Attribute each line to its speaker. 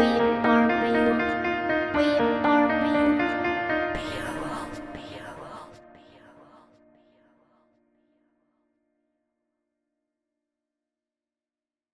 Speaker 1: we